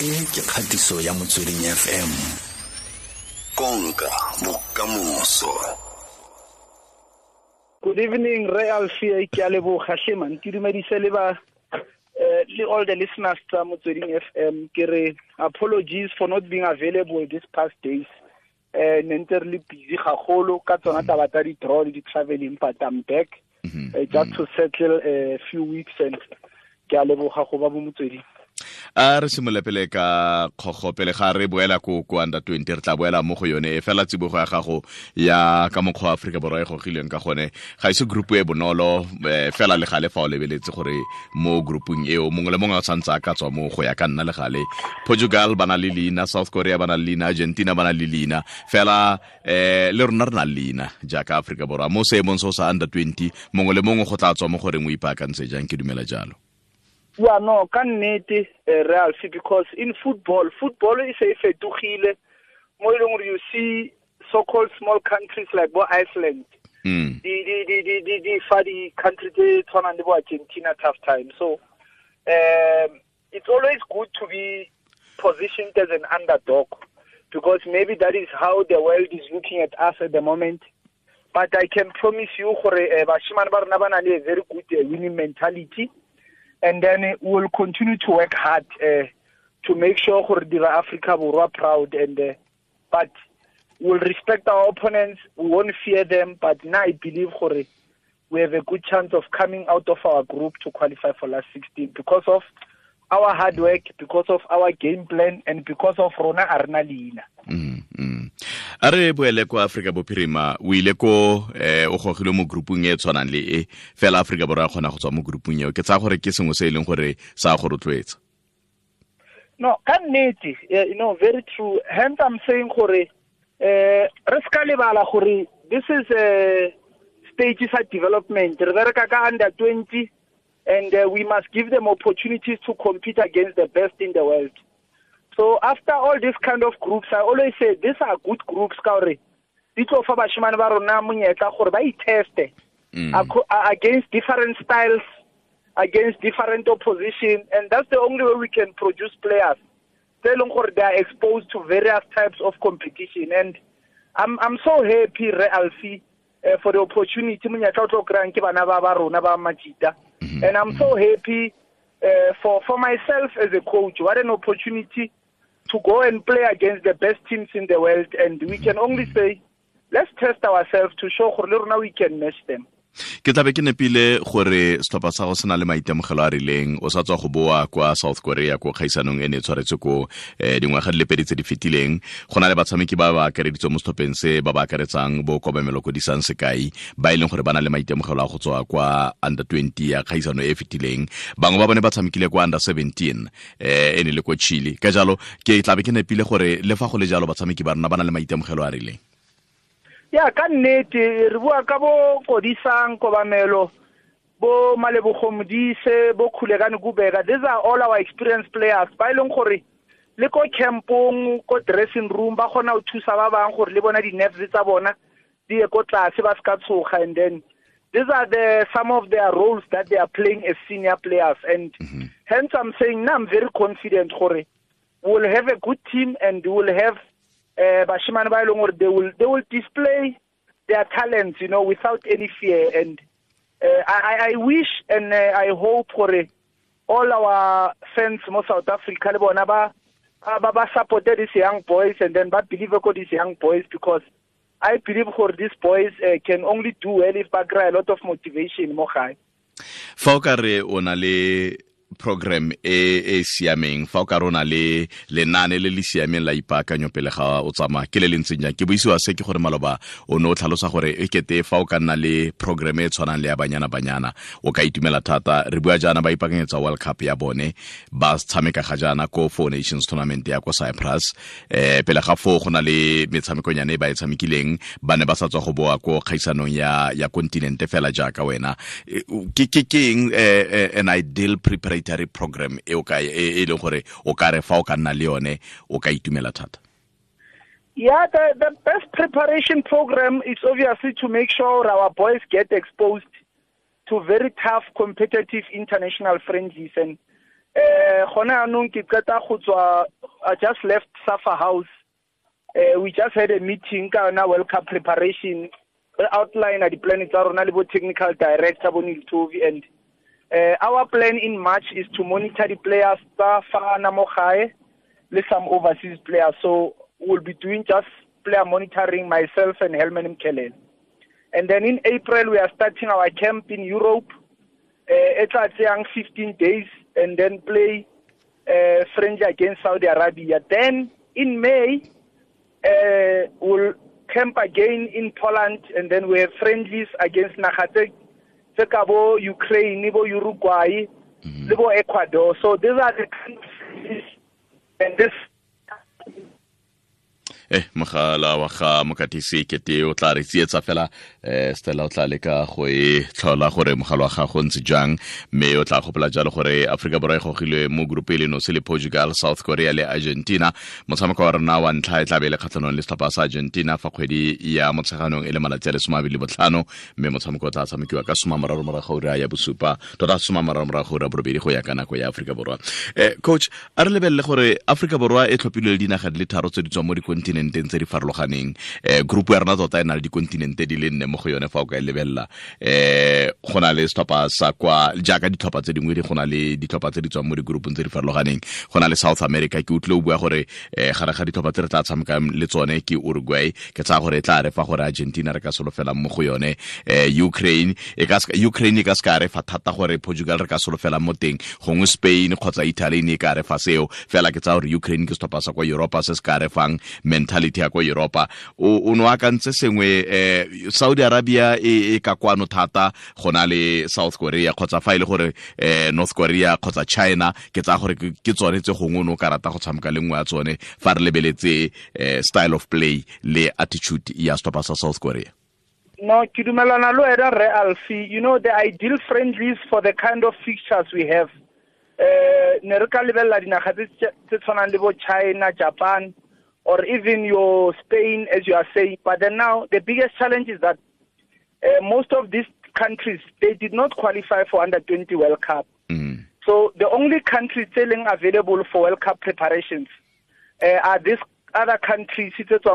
e ke kgatiso ya motsweding fm konka bokamoso. Good evening re alfie ke a leboga. Hle ke dumedise le ba uh, all the listeners tsa motsweding fm ke re apologies for not being available these past days. Uh, ne ntse re le busy gagolo ka tsona taba tsa di-draw le di-traveling but i'm back. Uh, just to settle a few weeks and ke a leboga go ba mo motsweding a re simolole pele ka kgogo pele ga re boela ko ko under 20 re tla boela mo go yone. E fela tsibogo ya gago ya ka mokgwa wa aforika borwa e gogilweng ka gone. Ga ise group e bonolo e, fela le gale fa o lebeletse gore mo groupung eo mongwe le mongwe o tshwanetse a ka tswa mo go ya ka nna le gale. Portugal bana le leina south korea bana le leina argentina bana le leina. Fela um le rona re na le leina jaaka aforika borwa. Mo seemong o sa under 20 mongwe le mongwe go tla tswa mo goreng o ipaakantse jang? Ke dumela jalo yeah no ka nnete uh, realcy because in football football se e fetogile mo e you see so called small countries like bo iceland. Mm. di di di di di di fa di country tse tshwanang le bo argentina tough time so um it's always good to be positioned as an underdog because maybe that is how the world is looking at us at the moment. But i can promise you gore bashimane ba rona ba na le a very good uh, winning mentality and then we'll continue to work hard uh, to make sure gore Africa borwa proud and uh, but we'll respect our opponents we won't fear them but now I believe we have a good chance of coming out of our group to qualify for last 16 because of our hard work because of our game plan and because of rona arna leina mm, a re boele ko aforika bophirima o ile ko eh, o gogilwe mo groupung e tshwanang le e fela aforika borwa kgona go tswa mo groupung eo. Ke tsaya gore ke sengwe se e leng gore sa go rotloetsa. No ka nnete you know very true. Hence i'm saying gore eh re ska lebala gore this is a stage sa development. Re bereka ka under 20 and uh, we must give them opportunities to compete against the best in the world so after all these kind of groups i always say these are good groups ka gore di tlo fa bashimane ba rona monyetla gore ba iteste. Mm. against different styles against different opposition and that's the only way we can produce players. Tse leng gore they are exposed to various types of competition and i'm i'm so happy re uh, for the opportunity monyetla o tlo kry-ang ke bana ba ba rona ba majita. And i'm so happy uh, for for myself as a coach what an opportunity to go and play against the best teams in the world and we can only say let's test ourselves to show rona we can match them ke tlabe ke nepile gore setlhopha sa go se na le maitemogelo a rileng o sa tswa go boa kwa south korea ko kgaisanong e ne e tshwaretse ko eh, dingwaga di le pedi tse di fetileng. Go na le batshameki ba ba akareditswe mo setlhopheng se ba ba akaretsang bo kobamelo ko disang sekai ba e leng gore ba na le maitemogelo a go tswa kwa under 20 ya kgaisano e e fetileng. Bangwe ba bone ba tshamekile kwa under 17 um e ne le ko chile. Ka jalo ke tlabe ke nepile gore le fa go le jalo batshameki ba rona ba na le maitemogelo a rileng ya ka nnete re bua ka bo kodisang kobamelo bo malebogomodise bo Khulekani Kubheka. These are all our experienced players. Ba e leng gore le ko campong ko dressing room ba kgona go thusa ba bang gore le bona di-nerves tsa bona di ye ko tlase ba se ka tshoga. And then these are the some of their roles that they are playing as senior players. And mm -hmm. hence i'm saying now i'm very confident gore we will have a good team and we will have uh, bashimane ba e they will they will display their talents you know without any fear. And uh, I, I wish and uh, I hope gore all our fans mo South Africa le bona ba ba ba supported these young boys and then ba believe ko these young boys because I believe gore these boys uh, can only do well if ba kry a lot of motivation mo gae. Fa o ka re o na le program e e siameng. Fa o ka rona le lenane le le siameng la ipaakanyo pele ga o tsamaya. Ke le le ntseng jang? Ke boisiwa se ke gore maloba o ne o tlhalosa gore e kete fa o ka nna le program e tshwanang le ya banyana banyana o ka itumela thata. Re bua jaana ba ipaakanyetsa world cup ya bone. Ba tshameka ga jaana ko four nations tournament ya ko cyprus. Um pele ga foo go na le metshamekonyane e ba e tshamekileng. Ba ne ba sa tswa go boa ko kgaisanong ya ya kontinente fela jaaka wena. Ke ke eng an ideal preparation program e e leng gore o ka re fa o ka nna le yone o ka itumela thata. Yeah, the, the best preparation program is obviously to make sure our boys get exposed to very tough competitive international friendlies. And eh I just left Safa House. Uh, we just had a meeting ka yona World Cup preparation. Re outline di plan tsa rona technical director bo Neil Tovey and uh, our plan in March is to monitor the players tsa fana gae some overseas players. So we'll be doing just player monitoring myself and Helman Mkhalele. And then in April we are starting our camp in Europe. Uh, it's at 15 days and then play uh, friendly against Saudi Arabia. Then in May, uh, we'll camp again in Poland, and then we have friendlies against Nakhatek, Sekabo, Ukraine, bo Uruguay, mm -hmm. Ecuador. So these are the countries, and this eh mogala wa ga mokatisi kete o tla re tsietsa fela eh stella o tla leka go e tlhola gore mogala wa gago ntse jang mme o tla gopola jalo gore Africa borwa e gogilwe mo group- e no se le portugal south korea le argentina. Motshameko wa rona wa ntlha e tla be le kgatlhanong le setlhopha sa argentina fa kgwedi ya motsheganong e le malatsi a le somabedi botlhano mme motshameko o tla tshamekiwa ka soma mararo morago ura ya bosupa tota soma mararo morago ura borobedi go ya ka nako ya Africa borwa. Eh coach a re lebelele gore Africa borwa e tlhophilwe le dinaga di le tharo tse di tswa mo dikontinente dikontinenteng tse di farologaneng. Um group ya rona tota e na le dikontinente di le nne mo go yone fa o ka e lebelela. Um go na le setlhopha sa kwa jaaka ditlhopha tse dingwe di go na le ditlhopha tse di tswang mo digroupong tse di farologaneng. Go na le south america ke utlwe o bua gore um gare ga ditlhopha tse re tla tshamekang le tsone ke uruguay. Ke tsaya gore e tla re fa gore argentina re ka solofelang mo go yone. Um ukraine e ukraine e ka se ka re fa thata gore portugal re ka solofelang mo teng. Gongwe spain kgotsa italy ne e ka re fa seo. Fela ke tsaya gore ukraine ke setlhopha sa kwa europa se se ka re fang mentality ya ko europa o no akantse sengwe eh saudi arabia e, e ka kwano thata gona le south korea kgotsa fa e gore eh north korea kgotsa china ke tsa gore ke tsone tse gongwe no ka rata go tshameka le nngwe ya tsone fa re lebeletse eh, style of play le attitude ya stopa sa south korea. No Kidumelana wena re alfi you know the ideal friendlies for the kind of fixtures we have eh ne re ka lebelela dinaga tse tshwanang le bo china japan or even your Spain, as you are saying. But then now, the biggest challenge is that uh, most of these countries they did not qualify for under 20 World Cup. Mm. So the only countries selling available for World Cup preparations uh, are these other countries,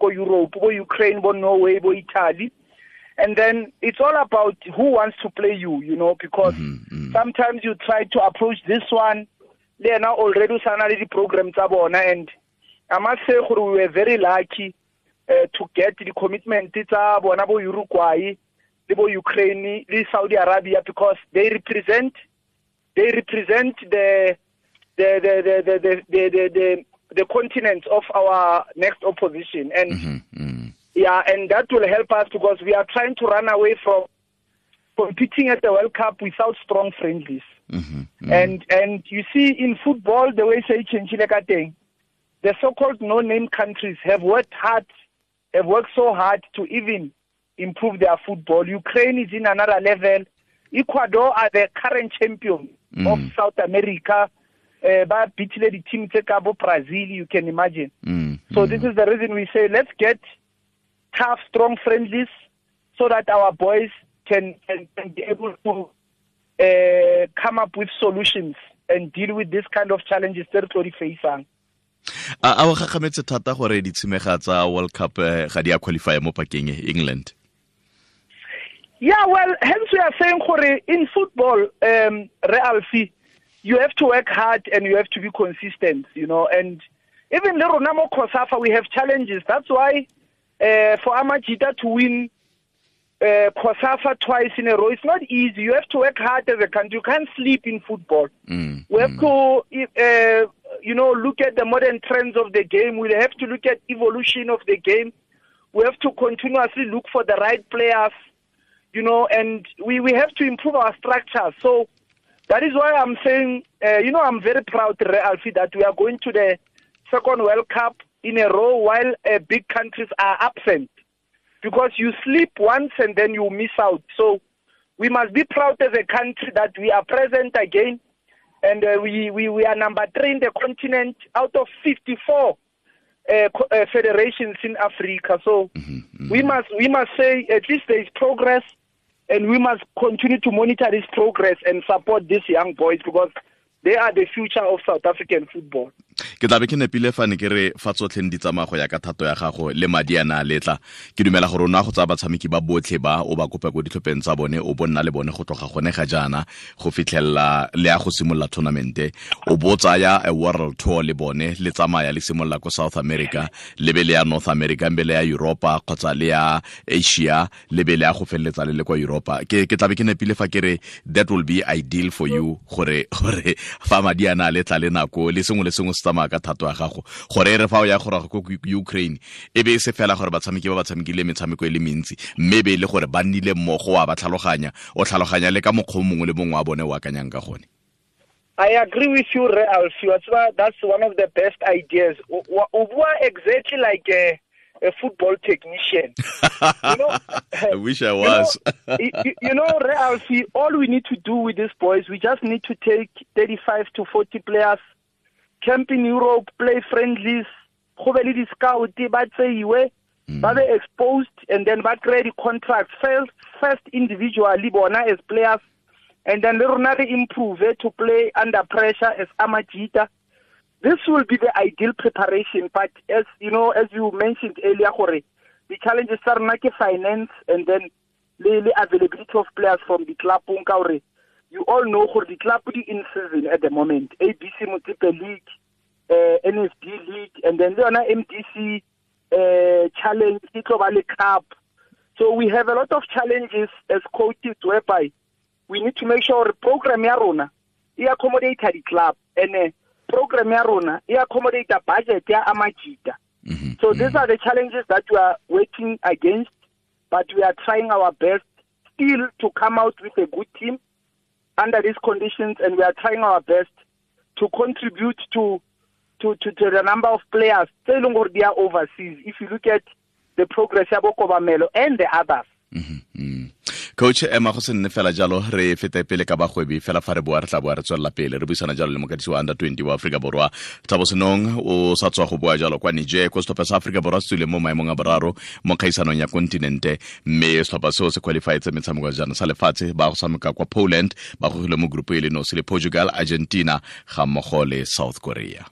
Go Europe, go Ukraine, go Norway, go Italy. And then it's all about who wants to play you, you know, because mm-hmm, mm-hmm. sometimes you try to approach this one, they are now already signing the program and I must say we were very lucky uh, to get the commitment tsa bona bo Uruguay le bo Ukraine le Saudi Arabia because they represent they represent the the the the the the, the, the, the, the continent of our next opposition and mm-hmm, mm-hmm. yeah and that will help us because we are trying to run away from competing at the World Cup without strong friendlies mm-hmm, mm-hmm. and and you see in football the way say changile ka teng the so-called no-name countries have worked hard, have worked so hard to even improve their football. Ukraine is in another level. Ecuador are the current champion mm. of South America. Uh, ba beatle the team tse ka Brazil, you can imagine. Mm. So mm. this is the reason we say let's get tough, strong friendlies so that our boys can, can, can be able to uh, come up with solutions and deal with this kind of challenges that we're facing. A o gagametse thata gore ditshimega tsa world cup eh, ga di a qualify mo pakeng england? Yeah well hence we are saying gore in football um re alfi you have to work hard and you have to be consistent you know and even le rona mo cosafa we have challenges. That's why uh, for amajita to win uh, COSAFA twice in a row. It's not easy. You have to work hard as a country. You can't sleep in football. Mm, we have mm. to uh, you know, look at the modern trends of the game. We have to look at evolution of the game. We have to continuously look for the right players, you know, and we, we have to improve our structure. So that is why I'm saying, uh, you know, I'm very proud, Alfie, that we are going to the second World Cup in a row while uh, big countries are absent. Because you sleep once and then you miss out. So we must be proud as a country that we are present again and uh, we, we, we are number three in the continent out of 54 uh, uh, federations in Africa. So mm-hmm, mm-hmm. we must we must say at least there is progress, and we must continue to monitor this progress and support these young boys because they are the future of south african football ke tlabe ke nepile fane ke re fa tsotlheng di tsamaya go ya ka thato ya gago le madi a na letla ke dumela gore o na go tsaya batshameki ba botlhe ba o ba kopa ko ditlhopheng tsa bone o bo nna le bone go tloga gone ga jaana go fitlhelela le ya go simolola tournamente. O bo tsaya a world tour le bone le tsamaya le simolola ko south america le be le ya north america mbe le ya europa kgotsa le ya asia le be le ya go feleletsa le le kwa europa ke ke tlabe ke nepile fa ke re that will be ideal for you gore gore fa madi a na letla le nako le sengwe le sengwe se tsamaya ka thato ya gago gore e re fa o ya gore ko ukraine e be e se fela gore batshameki ba ba tshamekile metshameko e le mentsi mme be e le gore ba nnile mmogo wa ba tlhaloganya o tlhaloganya le ka mokgwa mongwe le mongwe wa bone o akanyang ka gone I agree with you, Re Alfio. That's one of the best ideas. Ubua exactly like a, a football technician. you know, I wish I was. you know, you know Re Alfio, all we need to do with these boys, we just need to take 35 to 40 players camp in Europe, play friendlies, go be le di-scout ba tseiwe mm. ba be exposed and then ba kry di-contracts. First, first individually bona as players and then le rona re improve to play under pressure as amajita this will be the ideal preparation but as you know as you mentioned earlier gore the challenges tsa rona ke finance and then le, le availability of players from the club ka gore you all know gore the club in season at the moment. Abc Motsepe league uh, nsd league and then le yona mdc uh, challenge e tlo ba le cup. So we have a lot of challenges as coaches whereby we need to make sure program ya rona e accommodate the club and uh, program ya rona e accommodate budget ya amajita. Mm -hmm. so these are the challenges that we are working against but we are trying our best still to come out with a good team under these conditions and we are trying our best to contribute to to, to, to the number of players. They are overseas if you look at the progress ya bokobamelo and the others. Mm -hmm. Coach ema go se nne fela jalo re fete pele ka bagwebi fela fa re boa re tla boa re tswelela pele. Re buisana jalo le mokatisi wa under 20 wa aforika borwa thabo senong. O sa tswa go boa jalo kwa niger ko setlhopha sa aforika borwa se tswile mo maemong a boraro mo kgaisanong ya kontinente mme setlhopha seo se qualifietse metshameko jana sa lefatshe ba go tshameka kwa poland ba gogile mo group e le nosi le portugal argentina ga mmogo le south korea